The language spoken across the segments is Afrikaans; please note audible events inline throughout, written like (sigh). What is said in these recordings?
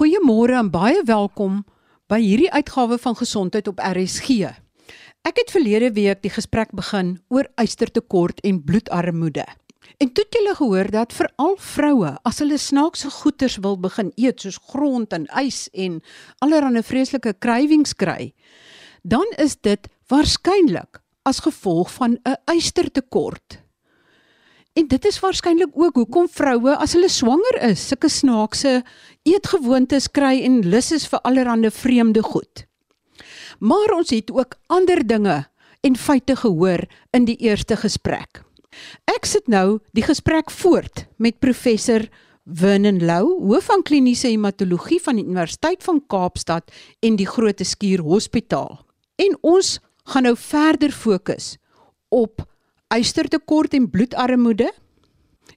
Goeiemôre en baie welkom by hierdie uitgawe van Gesondheid op RSG. Ek het verlede week die gesprek begin oor ystertekort en bloedarmoede. En toe het julle gehoor dat veral vroue as hulle snaakse goeders wil begin eet soos grond en ys en allerlei vreeslike krywings kry, dan is dit waarskynlik as gevolg van 'n ystertekort. En dit is waarskynlik ook hoekom vroue as hulle swanger is, sulke snaakse eetgewoontes kry en lus is vir allerlei vreemde goed. Maar ons het ook ander dinge en feite gehoor in die eerste gesprek. Ek sit nou die gesprek voort met professor Vernon Lou, hoof van kliniese hematologie van die Universiteit van Kaapstad en die Grote Skuur Hospitaal. En ons gaan nou verder fokus op ystertekort en bloedarmoede.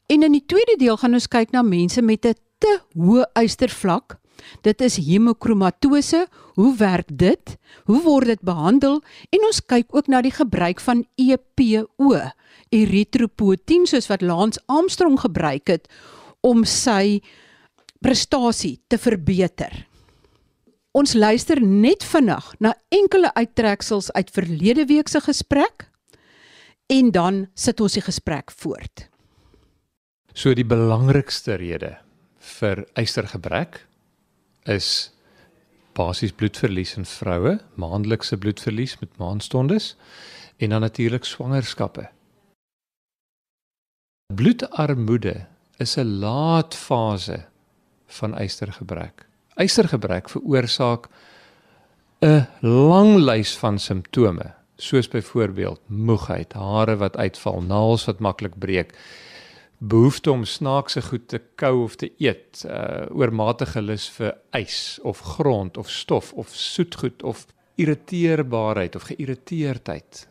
En in die tweede deel gaan ons kyk na mense met 'n te hoë ystervlak. Dit is hemokromatose. Hoe werk dit? Hoe word dit behandel? En ons kyk ook na die gebruik van EPO, eritropoietin soos wat Lance Armstrong gebruik het om sy prestasie te verbeter. Ons luister net vinnig na enkele uittreksels uit verlede week se gesprek en dan sit ons die gesprek voort. So die belangrikste rede vir ystergebrek is basies bloedverlies in vroue, maandelikse bloedverlies met maanstondes en dan natuurlik swangerskappe. Bloedarmoede is 'n laatfase van ystergebrek. Ystergebrek veroorsaak 'n lang lys van simptome soos byvoorbeeld moegheid, hare wat uitval, naels wat maklik breek, behoefte om snaakse goed te kou of te eet, uh oormatige lus vir ys of grond of stof of soetgoed of irriteerbaarheid of geïrriteerdheid.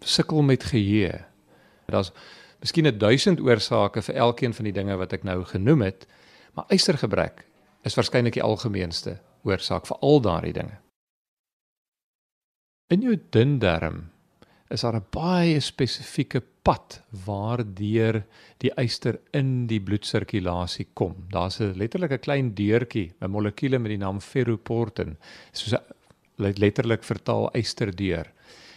Sukkel met geheue. Daar's miskien 'n duisend oorsake vir elkeen van die dinge wat ek nou genoem het, maar ystergebrek is waarskynlik die algemeenste oorsaak vir al daardie dinge. In jou dun darm is daar 'n baie spesifieke pad waardeur die yster in die bloedsirkulasie kom. Daar's 'n letterlik 'n klein deurtjie, 'n molekuule met die naam ferroportin, soos letterlik vertaal ysterdeur.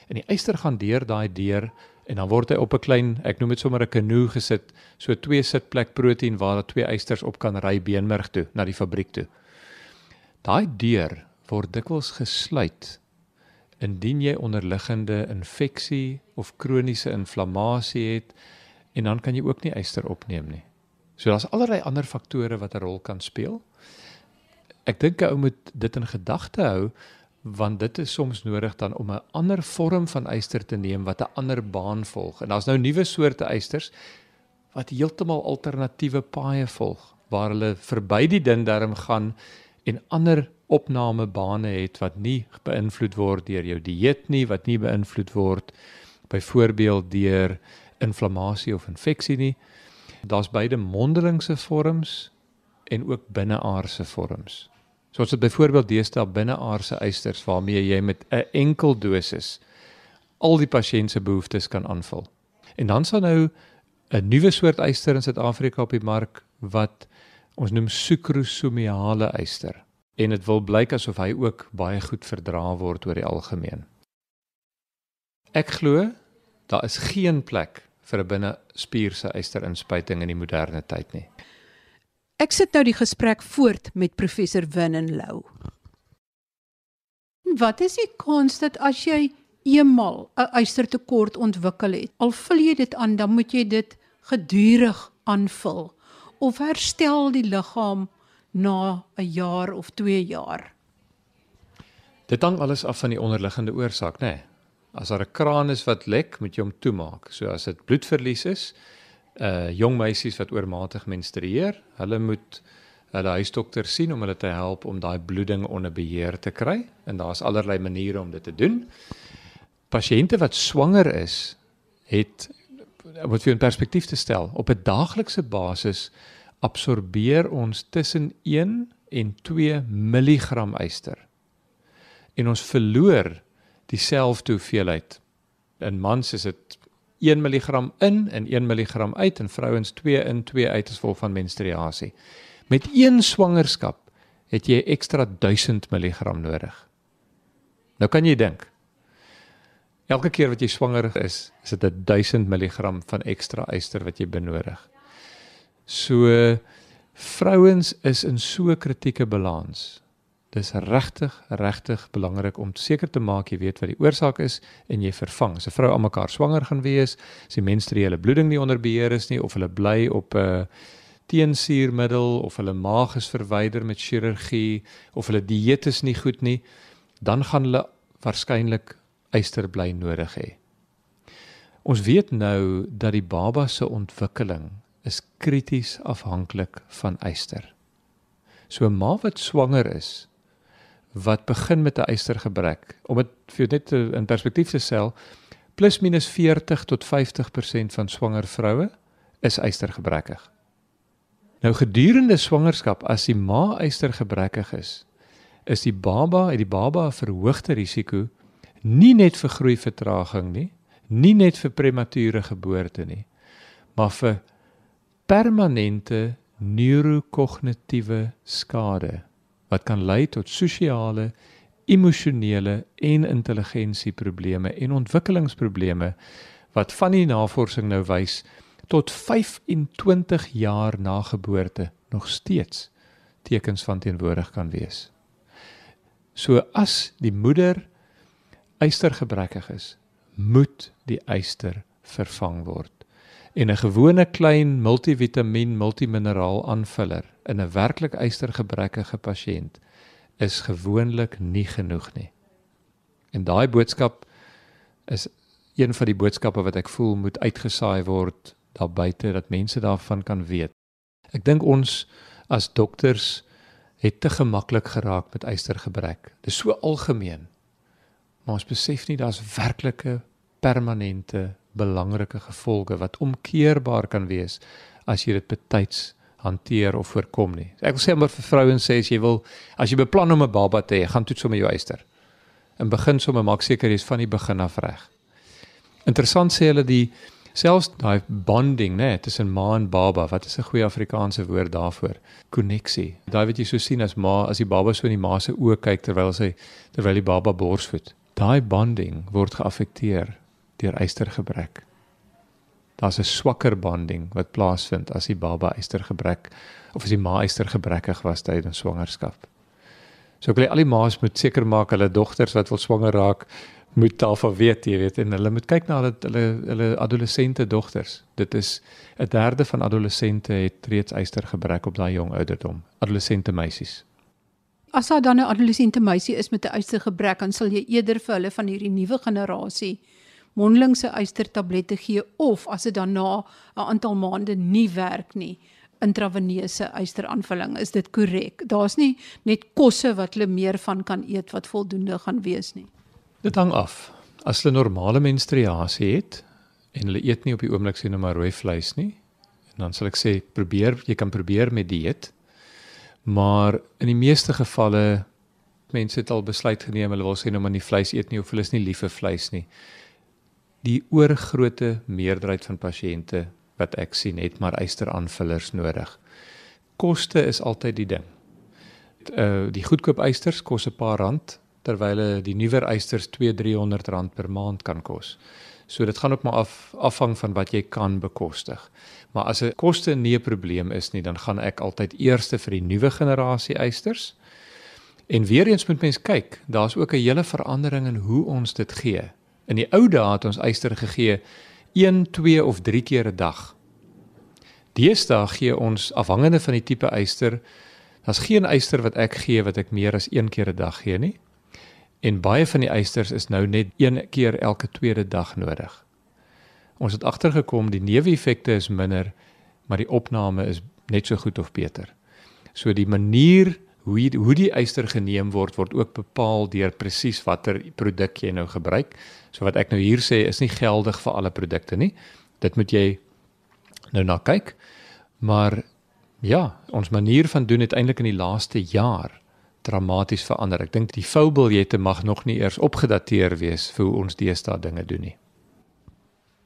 En die yster gaan deur daai deur en dan word hy op 'n klein, ek noem dit sommer 'n kanoe gesit, so twee sitplek proteïen waar daar twee ysters op kan ry beenmerg toe na die fabriek toe. Daai deur word dikwels gesluit indien jy onderliggende infeksie of kroniese inflammasie het en dan kan jy ook nie yster opneem nie. So daar's allerlei ander faktore wat 'n rol kan speel. Ek dink 'n ou moet dit in gedagte hou want dit is soms nodig dan om 'n ander vorm van yster te neem wat 'n ander baan volg. En daar's nou nuwe soorte ysters wat heeltemal alternatiewe paaie volg waar hulle verby die dun darm gaan en ander opnamebane het wat nie beïnvloed word deur jou dieet nie, wat nie beïnvloed word byvoorbeeld deur inflammasie of infeksie nie. Daar's beide mondelingse vorms en ook binneaardse vorms. Soos dit byvoorbeeld deesdae binneaardse eisters waarmee jy met 'n enkel dosis al die pasiënt se behoeftes kan aanvul. En dan sal nou 'n nuwe soort eister in Suid-Afrika op die mark wat ons noem sukrosomiale eister en dit wil blyk asof hy ook baie goed verdra word oor die algemeen. Ek glo daar is geen plek vir 'n binnespierse eisterinspuiting in die moderne tyd nie. Ek sit nou die gesprek voort met professor Winnen Lou. Wat is die kans dat as jy eenmal 'n eistertekort ontwikkel het, al vul jy dit aan, dan moet jy dit gedurig aanvul of herstel die liggaam na 'n jaar of 2 jaar. Dit hang alles af van die onderliggende oorsaak, nê. Nee. As daar 'n kraan is wat lek, moet jy hom toemaak. So as dit bloedverlies is, uh jong meisies wat oormatig menstrueer, hulle moet hulle huisdokter sien om hulle te help om daai bloeding onder beheer te kry en daar's allerlei maniere om dit te doen. Pasiënte wat swanger is, het wat vir 'n perspektief te stel, op 'n daaglikse basis absorbeer ons tussen 1 en 2 mg yster. En ons verloor dieselfde hoeveelheid. In mans is dit 1 mg in en 1 mg uit en vrouens 2 in 2 uit as gevolg van menstruasie. Met een swangerskap het jy ekstra 1000 mg nodig. Nou kan jy dink. Elke keer wat jy swanger is, is dit 1000 mg van ekstra yster wat jy benodig. So vrouens is in so 'n kritieke balans. Dis regtig regtig belangrik om seker te maak jy weet wat die oorsaak is en jy vervang. As 'n vrou almekaar swanger gaan wees, as die menstruele bloeding nie onder beheer is nie of hulle bly op 'n uh, teensuurmiddel of hulle maag is verwyder met chirurgie of hulle dieet is nie goed nie, dan gaan hulle waarskynlik yster bly nodig hê. Ons weet nou dat die baba se ontwikkeling is krities afhanklik van yster. So 'n ma wat swanger is wat begin met 'n ystergebrek, om dit vir net in perspektief te stel, plus minus 40 tot 50% van swanger vroue is ystergebrekkig. Nou gedurende swangerskap as die ma ystergebrekkig is, is die baba het die baba 'n verhoogde risiko nie net vir groeivertraging nie, nie net vir premature geboorte nie, maar vir permanente neurokognitiewe skade wat kan lei tot sosiale, emosionele en intelligensieprobleme en ontwikkelingsprobleme wat van die navorsing nou wys tot 25 jaar na geboorte nog steeds tekens van teenwoordig kan wees. So as die moeder ystergebrekkig is, moet die yster vervang word en 'n gewone klein multivitamiin multimineraal aanvuller in 'n werklik ystergebrekkige pasiënt is gewoonlik nie genoeg nie. En daai boodskap is een van die boodskappe wat ek voel moet uitgesaai word daar buite dat mense daarvan kan weet. Ek dink ons as dokters het te gemaklik geraak met ystergebrek. Dit is so algemeen. Maar ons besef nie daar's werklike permanente belangrike gevolge wat omkeerbaar kan wees as jy dit betyds hanteer of voorkom nie. Ek wil sê maar vir vrouens sê as jy wil as jy beplan om 'n baba te hê, gaan toets sommer jou eister. In begin sommer maak seker jy's van die begin af reg. Interessant sê hulle die selfs daai bonding, né, tussen ma en baba, wat is 'n goeie Afrikaanse woord daarvoor? Koneksie. Daai wat jy so sien as ma as die baba so in die ma se oë kyk terwyl sy terwyl die baba borsvoed. Daai bonding word geaffekteer deur ystergebrek. Daar's 'n swakker bonding wat plaasvind as die baba ystergebrek of as die ma ystergebrekkig was tydens swangerskap. So ek wil al die ma's moet seker maak hulle dogters wat wil swanger raak moet daarvan weet, jy weet, en hulle moet kyk na hulle hulle hulle adolessente dogters. Dit is 'n derde van adolessente het reeds ystergebrek op daai jong ouderdom, adolessente meisies. As daar dan 'n adolessente meisie is met 'n ystergebrek, dan sal jy eerder vir hulle van hierdie nuwe generasie mondelingse ystertablette gee of as dit dan na 'n aantal maande nie werk nie. Intraveneuse ysteraanvulling is dit korrek? Daar's nie net kosse wat hulle meer van kan eet wat voldoende gaan wees nie. Dit hang af. As hulle normale menstruasie het en hulle eet nie op die oomblik sien maar rooi vleis nie en dan sal ek sê probeer jy kan probeer met dieet maar in die meeste gevalle mense het al besluit geneem hulle wil sê nou maar nie vleis eet nie of hulle is nie lief vir vleis nie die oorgrootte meerderheid van pasiënte wat ek sien het maar eisteraanvullers nodig. Koste is altyd die ding. Uh die goedkoop eisters kos 'n paar rand terwyl die nuwer eisters 2-300 rand per maand kan kos. So dit gaan ook maar af afhang van wat jy kan bekostig. Maar as 'n koste nie 'n probleem is nie, dan gaan ek altyd eerste vir die nuwe generasie eisters. En weer eens moet mens kyk, daar's ook 'n hele verandering in hoe ons dit gee. In die ou dae het ons eister gegee 1, 2 of 3 keer 'n dag. Deesdae gee ons afhangende van die tipe eister, daar's geen eister wat ek gee wat ek meer as 1 keer 'n dag gee nie. En baie van die eisters is nou net 1 keer elke tweede dag nodig. Ons het agtergekom die neeweffekte is minder, maar die opname is net so goed of beter. So die manier hoe die, hoe die eister geneem word word ook bepaal deur presies watter produk jy nou gebruik. So wat ek nou hier sê is nie geldig vir alle produkte nie. Dit moet jy nou na kyk. Maar ja, ons manier van doen het eintlik in die laaste jaar dramaties verander. Ek dink die foubiljette mag nog nie eers opgedateer wees vir hoe ons deesdae dinge doen nie.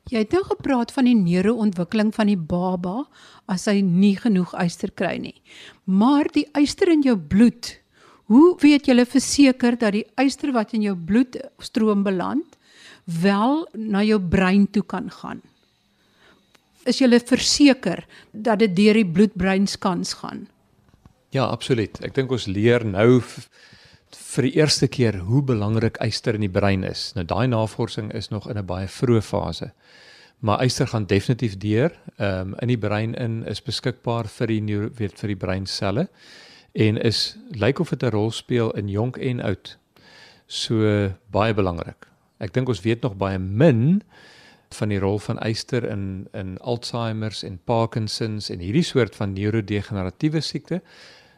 Jy het nou gepraat van die neuroontwikkeling van die baba as hy nie genoeg yster kry nie. Maar die yster in jou bloed, hoe weet jy verseker dat die yster wat in jou bloedstroom beland wel na jou brein toe kan gaan? Is jy verseker dat dit deur die bloed-brein skans gaan? Ja, absoluut. Ek dink ons leer nou vir die eerste keer hoe belangrik yster in die brein is. Nou daai navorsing is nog in 'n baie vroeë fase. Maar yster gaan definitief deur. Ehm um, in die brein in is beskikbaar vir die neuro, weet vir die breinselle en is lyk of dit 'n rol speel in jonk en oud. So baie belangrik. Ek dink ons weet nog baie min van die rol van yster in in Alzheimer's en Parkinson's en hierdie soort van neurodegeneratiewe siekte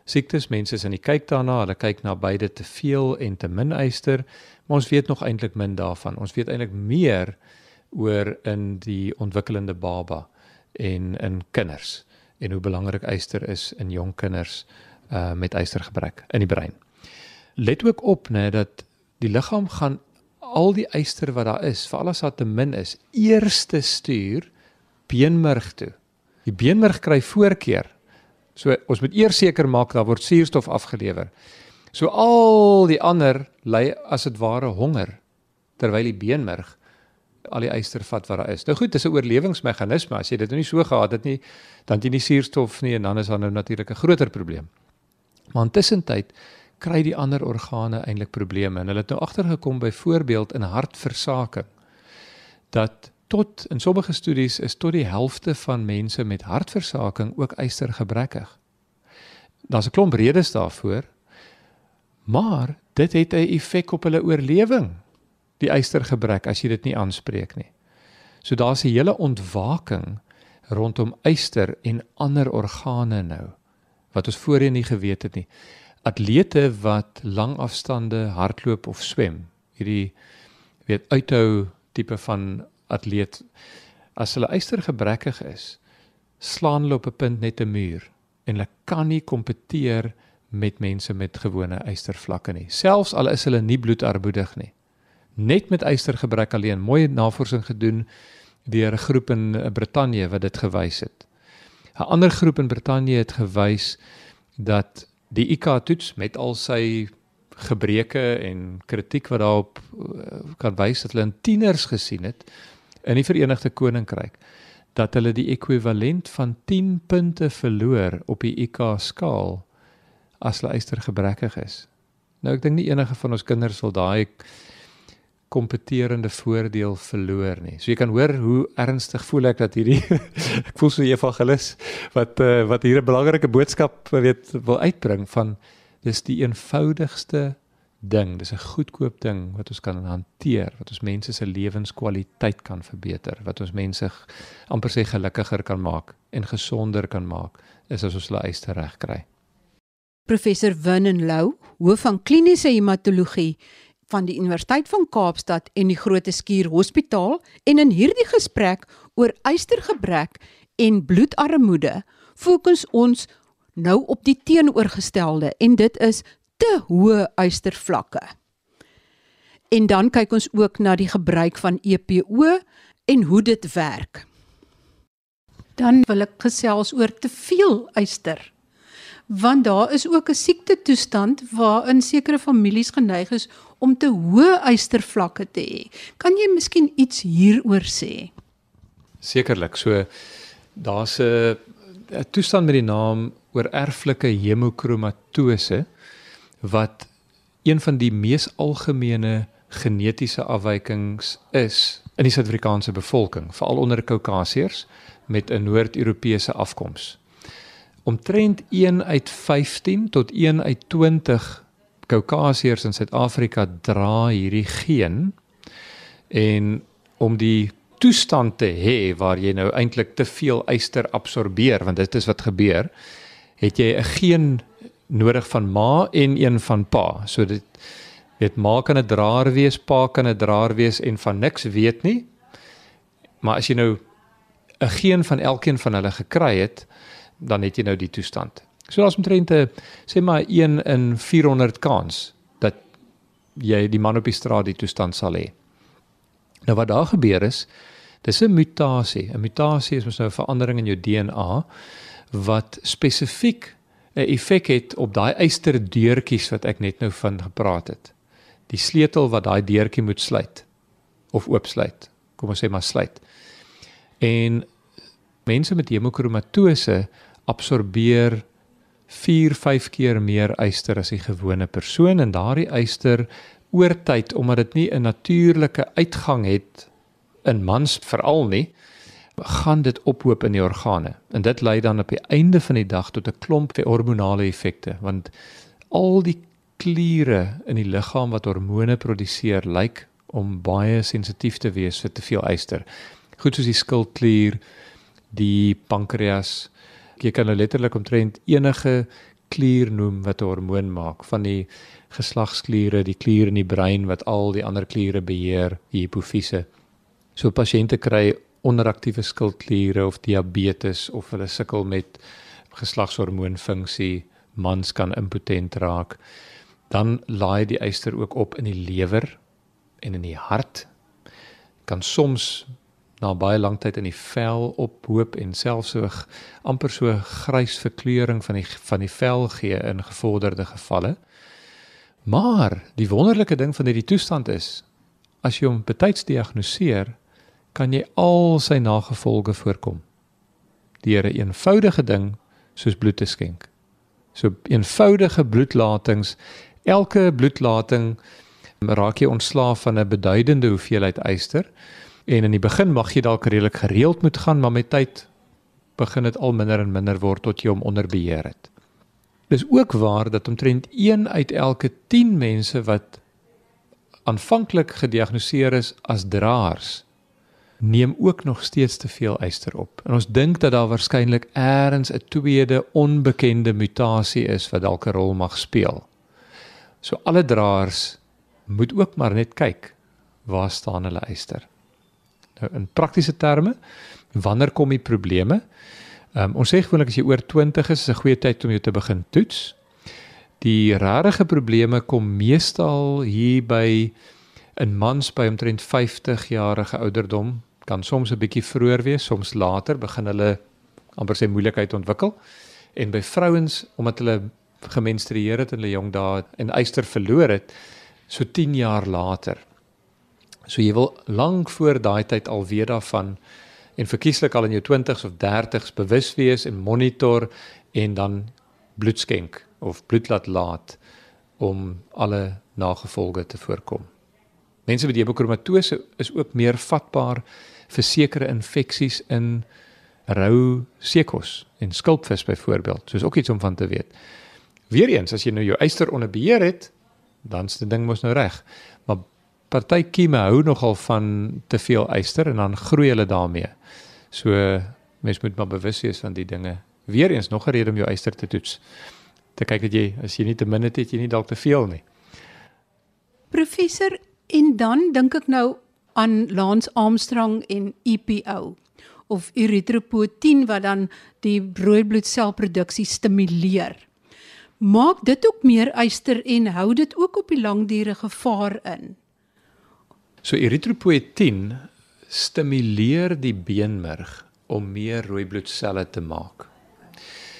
siektes. Mense is aan die kyk daarna, hulle kyk na beide te veel en te min yster, maar ons weet nog eintlik min daarvan. Ons weet eintlik meer oor in die ontwikkelende baba en in kinders en hoe belangrik yster is in jong kinders uh met ystergebrek in die brein. Let ook op nê dat die liggaam gaan al die yster wat daar is, veral as dit te min is, eerste stuur beenmerg toe. Die beenmerg kry voorkeur So ons moet eers seker maak daar word suurstof afgelewer. So al die ander ly as dit ware honger terwyl die beenmerg al die yster vat wat daar is. Nou goed, dis 'n oorlewingsmeganisme. As jy dit nou nie so gehad het nie, dan het jy nie suurstof nie en dan is daar nou natuurlik 'n groter probleem. Maar intussen tyd kry die ander organe eintlik probleme en hulle het nou agtergekom byvoorbeeld in hartversaking dat tot in sommige studies is tot die helfte van mense met hartversaking ook ystergebrekkig. Daar's 'n klomp redes daarvoor. Maar dit het 'n effek op hulle oorlewing. Die ystergebrek as jy dit nie aanspreek nie. So daar's 'n hele ontwaking rondom yster en ander organe nou wat ons voorheen nie geweet het nie. Atlete wat lang afstande hardloop of swem, hierdie weet uithou tipe van atleet as hulle ystergebrekkig is, slaan hulle op 'n punt net 'n muur en hulle kan nie kompeteer met mense met gewone ystervlakke nie, selfs al is hulle nie bloedarmoedig nie. Net met ystergebrek alleen, mooi navorsing gedoen deur 'n groep in Brittanje wat dit gewys het. 'n Ander groep in Brittanje het gewys dat die IQ toets met al sy gebreke en kritiek wat daarop eh, kan wys dat hulle in tieners gesien het in die Verenigde Koninkryk dat hulle die ekwivalent van 10 punte verloor op die IQ skaal as hulle ystergebrekkig is. Nou ek dink nie enige van ons kinders wil daai kompeterende voordeel verloor nie. So jy kan hoor hoe ernstig voel ek dat hierdie (laughs) ek voel so evangelis wat uh, wat hier 'n belangrike boodskap weet wil uitbring van dis die eenvoudigste ding, dis 'n goedkoop ding wat ons kan hanteer, wat ons mense se lewenskwaliteit kan verbeter, wat ons mense amper sê gelukkiger kan maak en gesonder kan maak, is as ons hulle eis reg kry. Professor Winnen Lou, hoof van kliniese hematologie van die Universiteit van Kaapstad en die Groote Skuur Hospitaal en in hierdie gesprek oor ystergebrek en bloedarmoede fokus ons nou op die teenoorgestelde en dit is te hoë ystervlakke. En dan kyk ons ook na die gebruik van EPO en hoe dit werk. Dan wil ek gesels oor te veel yster. Want daar is ook 'n siekte toestand waarin sekere families geneig is om te hoë ystervlakke te hê. Kan jy miskien iets hieroor sê? Sekerlik. So daar's 'n toestand met die naam oor erflike hemokromatose wat een van die mees algemene genetiese afwykings is in die Suid-Afrikaanse bevolking, veral onder Kaukasiërs met 'n Noord-Europese afkoms. Omtrent 1 uit 15 tot 1 uit 20 Kaukasiërs in Suid-Afrika dra hierdie geen en om die toestand te hê waar jy nou eintlik te veel yster absorbeer want dit is wat gebeur het jy 'n geen nodig van ma en een van pa. So dit weet ma kan 'n draer wees, pa kan 'n draer wees en van niks weet nie. Maar as jy nou 'n geen van elkeen van hulle gekry het, dan het jy nou die toestand. So as omtrent sê maar 1 in 400 kans dat jy die man op die straat die toestand sal hê. Nou wat daar gebeur is Dis 'n mutasie. 'n Mutasie is mos nou 'n verandering in jou DNA wat spesifiek 'n effek het op daai eysterdeurtjies wat ek net nou van gepraat het. Die sleutel wat daai deurtjie moet sluit of oopsluit. Kom ons sê maar sluit. En mense met hemokromatose absorbeer 4-5 keer meer yster as die gewone persoon en daardie yster oor tyd omdat dit nie 'n natuurlike uitgang het in mans veral nie gaan dit ophoop in die organe en dit lei dan op die einde van die dag tot 'n klomp hormonale effekte want al die kliere in die liggaam wat hormone produseer lyk om baie sensitief te wees vir te veel yster. Goed soos die skildklier, die pankreas. Jy kan nou letterlik omtrent enige klier noem wat 'n hormoon maak van die geslagskliere, die klier in die brein wat al die ander kliere beheer, die hipofise. So pasiënte kry onderaktiewe skildkliere of diabetes of hulle sukkel met geslagshormoonfunksie, mans kan impotent raak. Dan laai die yster ook op in die lewer en in die hart. Kan soms na baie lank tyd in die vel ophoop en selfs so amper so grys verkleuring van die van die vel gee in gevorderde gevalle. Maar die wonderlike ding van hierdie toestand is as jy hom betyds diagnoseer, kan jy al sy nagevolge voorkom. Deur 'n eenvoudige ding soos bloed te skenk. So eenvoudige bloedlatings, elke bloedlating raak jy ontslaaf van 'n beduidende hoeveelheid yster en in die begin mag jy dalk redelik gereeld moet gaan, maar met tyd begin dit al minder en minder word tot jy hom onder beheer het. Dis ook waar dat omtrent 1 uit elke 10 mense wat aanvanklik gediagnoseer is as draers neem ook nog steeds te veel yster op. En ons dink dat daar waarskynlik eers 'n tweede onbekende mutasie is wat dalk 'n rol mag speel. So alle draers moet ook maar net kyk waar staan hulle yster. Nou in praktiese terme, wanneer kom die probleme? Um, ons sê gewoonlik as jy oor 20 is, is 'n goeie tyd om jou te begin toets. Die rarige probleme kom meestal hier by in mans by omtrent 50 jarige ouderdom, kan soms 'n bietjie vroeër wees, soms later begin hulle amper sê moeilikheid ontwikkel. En by vrouens omdat hulle gemenstrueer het in hulle jong dae en yster verloor het, so 10 jaar later. So jy wil lank voor daai tyd al weet daarvan en verkieslik al in jou 20s of 30s bewus wees en monitor en dan bloed skenk of bloed laat laat om alle nagevolge te voorkom. Mense met hemokromatose is ook meer vatbaar vir sekere infeksies in rou seekos en skulpvis byvoorbeeld. So is ook iets om van te weet. Weereens as jy nou jou yster onder beheer het, dan's die ding mos nou reg. Maar party kieme hou nogal van te veel yster en dan groei hulle daarmee. So mens moet maar bewus wees van die dinge. Weereens nog 'n rede om jou yster te toets. Te kyk dat jy as jy nie te min het, het jy nie dalk te veel nie. Professor, en dan dink ek nou aan Lance Armstrong en EPO of erythropoietin wat dan die rooi bloedselproduksie stimuleer. Maak dit ook meer yster en hou dit ook op die langdurige gevaar in. So erythropoietin stimuleer die beenmerg om meer rooi bloedselle te maak.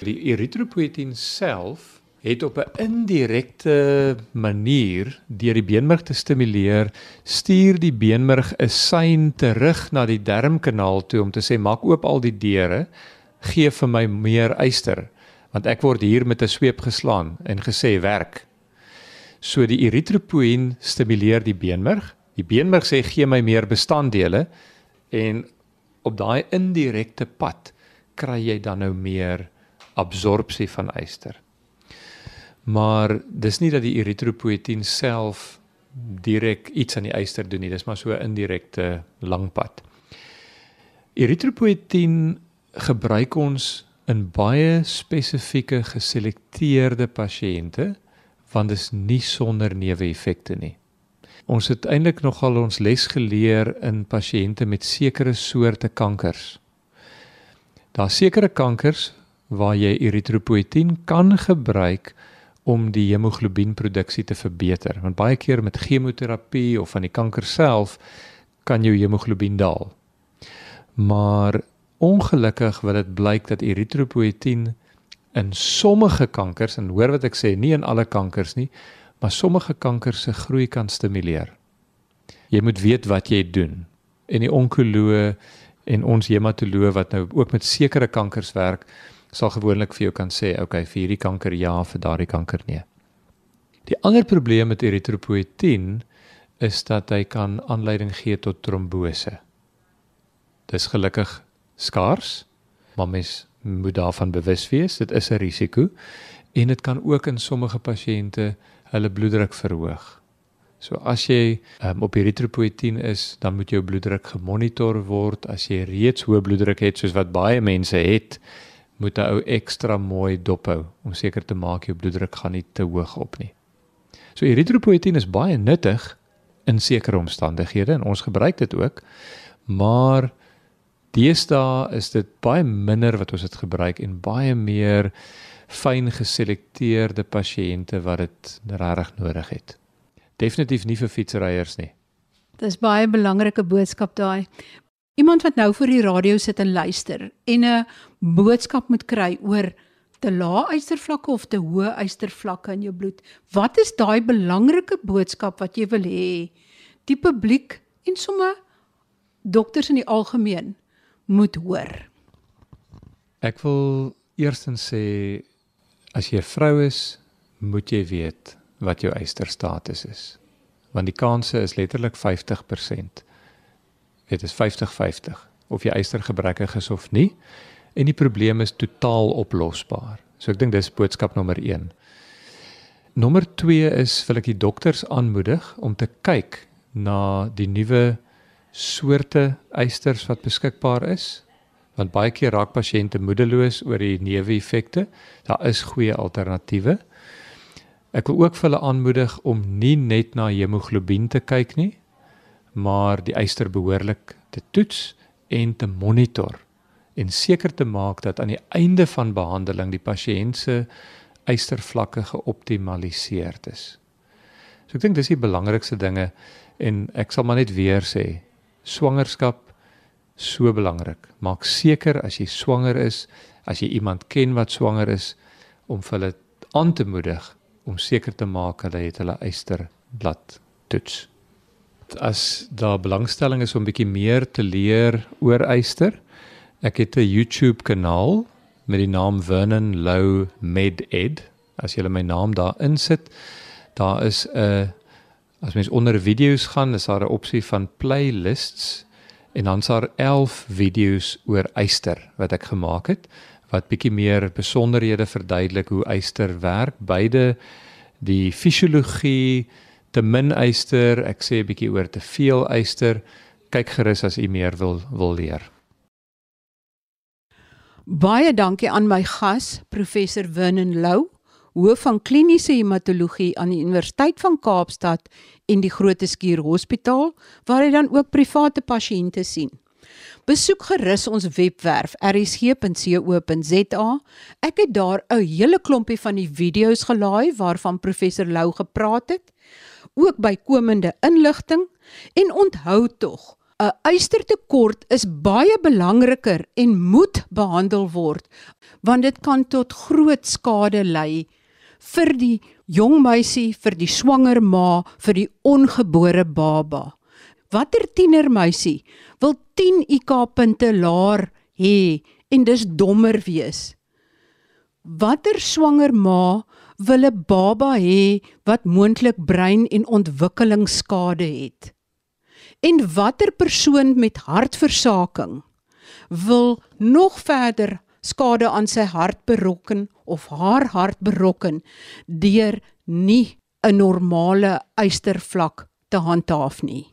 Die erythropoietin self het op 'n indirekte manier deur die beenmerg te stimuleer, stuur die beenmerg 'n sein terug na die darmkanaal toe om te sê maak oop al die deure, gee vir my meer yster, want ek word hier met 'n sweep geslaan en gesê werk. So die eritropoïen stimuleer die beenmerg. Die beenmerg sê gee my meer bestanddele en op daai indirekte pad kry jy dan nou meer absorpsie van yster maar dis nie dat die erythropoietin self direk iets aan die eister doen nie dis maar so 'n indirekte langpad. Erythropoietin gebruik ons in baie spesifieke geselekteerde pasiënte want dit is nie sonder neeweffekte nie. Ons het eintlik nogal ons les geleer in pasiënte met sekere soorte kankers. Daar sekere kankers waar jy erythropoietin kan gebruik om die hemoglobienproduksie te verbeter. Want baie keer met chemoterapie of van die kanker self kan jou hemoglobien daal. Maar ongelukkig wil dit blyk dat eritropoietin in sommige kankers en hoor wat ek sê, nie in alle kankers nie, maar sommige kankers se groei kan stimuleer. Jy moet weet wat jy doen. En die onkoloog en ons hematoloog wat nou ook met sekere kankers werk, sal gewoonlik vir jou kan sê, okay, vir hierdie kanker ja, vir daardie kanker nee. Die ander probleem met eritropoietin is dat hy kan aanleiding gee tot trombose. Dis gelukkig skaars, maar mens moet daarvan bewus wees, dit is 'n risiko en dit kan ook in sommige pasiënte hulle bloeddruk verhoog. So as jy um, op eritropoietin is, dan moet jou bloeddruk gemonitor word. As jy reeds hoë bloeddruk het soos wat baie mense het, moet 'n ou ekstra mooi dophou om seker te maak jou bloeddruk gaan nie te hoog op nie. So eritropoietin is baie nuttig in sekere omstandighede en ons gebruik dit ook. Maar deesdae is dit baie minder wat ons dit gebruik en baie meer fyn geselekteerde pasiënte wat dit regtig nodig het. Definitief nie vir fietsryers nie. Dis baie belangrike boodskap daai. Iemand wat nou voor die radio sit en luister en 'n boodskap moet kry oor te lae ystervlakke of te hoë ystervlakke in jou bloed. Wat is daai belangrike boodskap wat jy wil hê die publiek en sommer dokters in die algemeen moet hoor? Ek wil eerstens sê as jy 'n vrou is, moet jy weet wat jou ysterstatus is. Want die kanse is letterlik 50% dit is 50-50 of jy ystergebrekkig is of nie en die probleem is totaal oplosbaar. So ek dink dis boodskap nommer 1. Nommer 2 is wil ek die dokters aanmoedig om te kyk na die nuwe soorte eisters wat beskikbaar is want baie keer raak pasiënte moedeloos oor die neeweffekte. Daar is goeie alternatiewe. Ek wil ook vir hulle aanmoedig om nie net na hemoglobien te kyk nie, maar die eister behoorlik te toets en te monitor en seker te maak dat aan die einde van behandeling die pasiënt se eistervlakke geoptimaliseer is. So ek dink dis die belangrikste dinge en ek sal maar net weer sê swangerskap so belangrik. Maak seker as jy swanger is, as jy iemand ken wat swanger is om hulle aan te moedig om seker te maak hulle het hulle eisterblad toets as daar belangstelling is om bietjie meer te leer oor eyster. Ek het 'n YouTube kanaal met die naam Vernon Lou MedEd. As jy my naam daar insit, daar is 'n as mens onder video's gaan, is daar 'n opsie van playlists en dan's daar 11 video's oor eyster wat ek gemaak het wat bietjie meer besonderhede verduidelik hoe eyster werk, beide die fisiologie te min eyster, ek sê 'n bietjie oor te veel eyster. Kyk gerus as u meer wil wil leer. Baie dankie aan my gas, professor Vernon Lou, hoof van kliniese hematologie aan die Universiteit van Kaapstad en die Groote Skuur Hospitaal, waar hy dan ook private pasiënte sien. Besoek gerus ons webwerf rsg.co.za. Ek het daar 'n hele klompie van die video's gelaai waarvan professor Lou gepraat het ook bykomende inligting en onthou tog 'n ystertekort is baie belangriker en moet behandel word want dit kan tot groot skade lei vir die jong meisie, vir die swanger ma, vir die ongebore baba. Watter tienermeisie wil 10 IQ punte laer hê en dis dommer wees? Watter swanger ma wil 'n baba hê wat moontlik brein en ontwikkelingsskade het? En watter persoon met hartversaking wil nog verder skade aan sy hart berokken of haar hart berokken deur nie 'n normale eystervlak te handhaaf nie?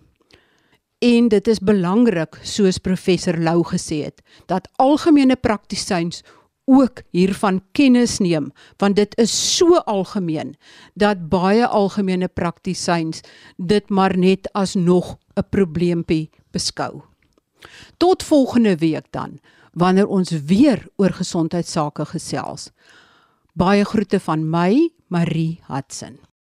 En dit is belangrik soos professor Lou gesê het dat algemene praktisyns ook hiervan kennis neem want dit is so algemeen dat baie algemene praktisyns dit maar net as nog 'n probleempie beskou. Tot volgende week dan wanneer ons weer oor gesondheidsake gesels. Baie groete van my, Marie Hudson.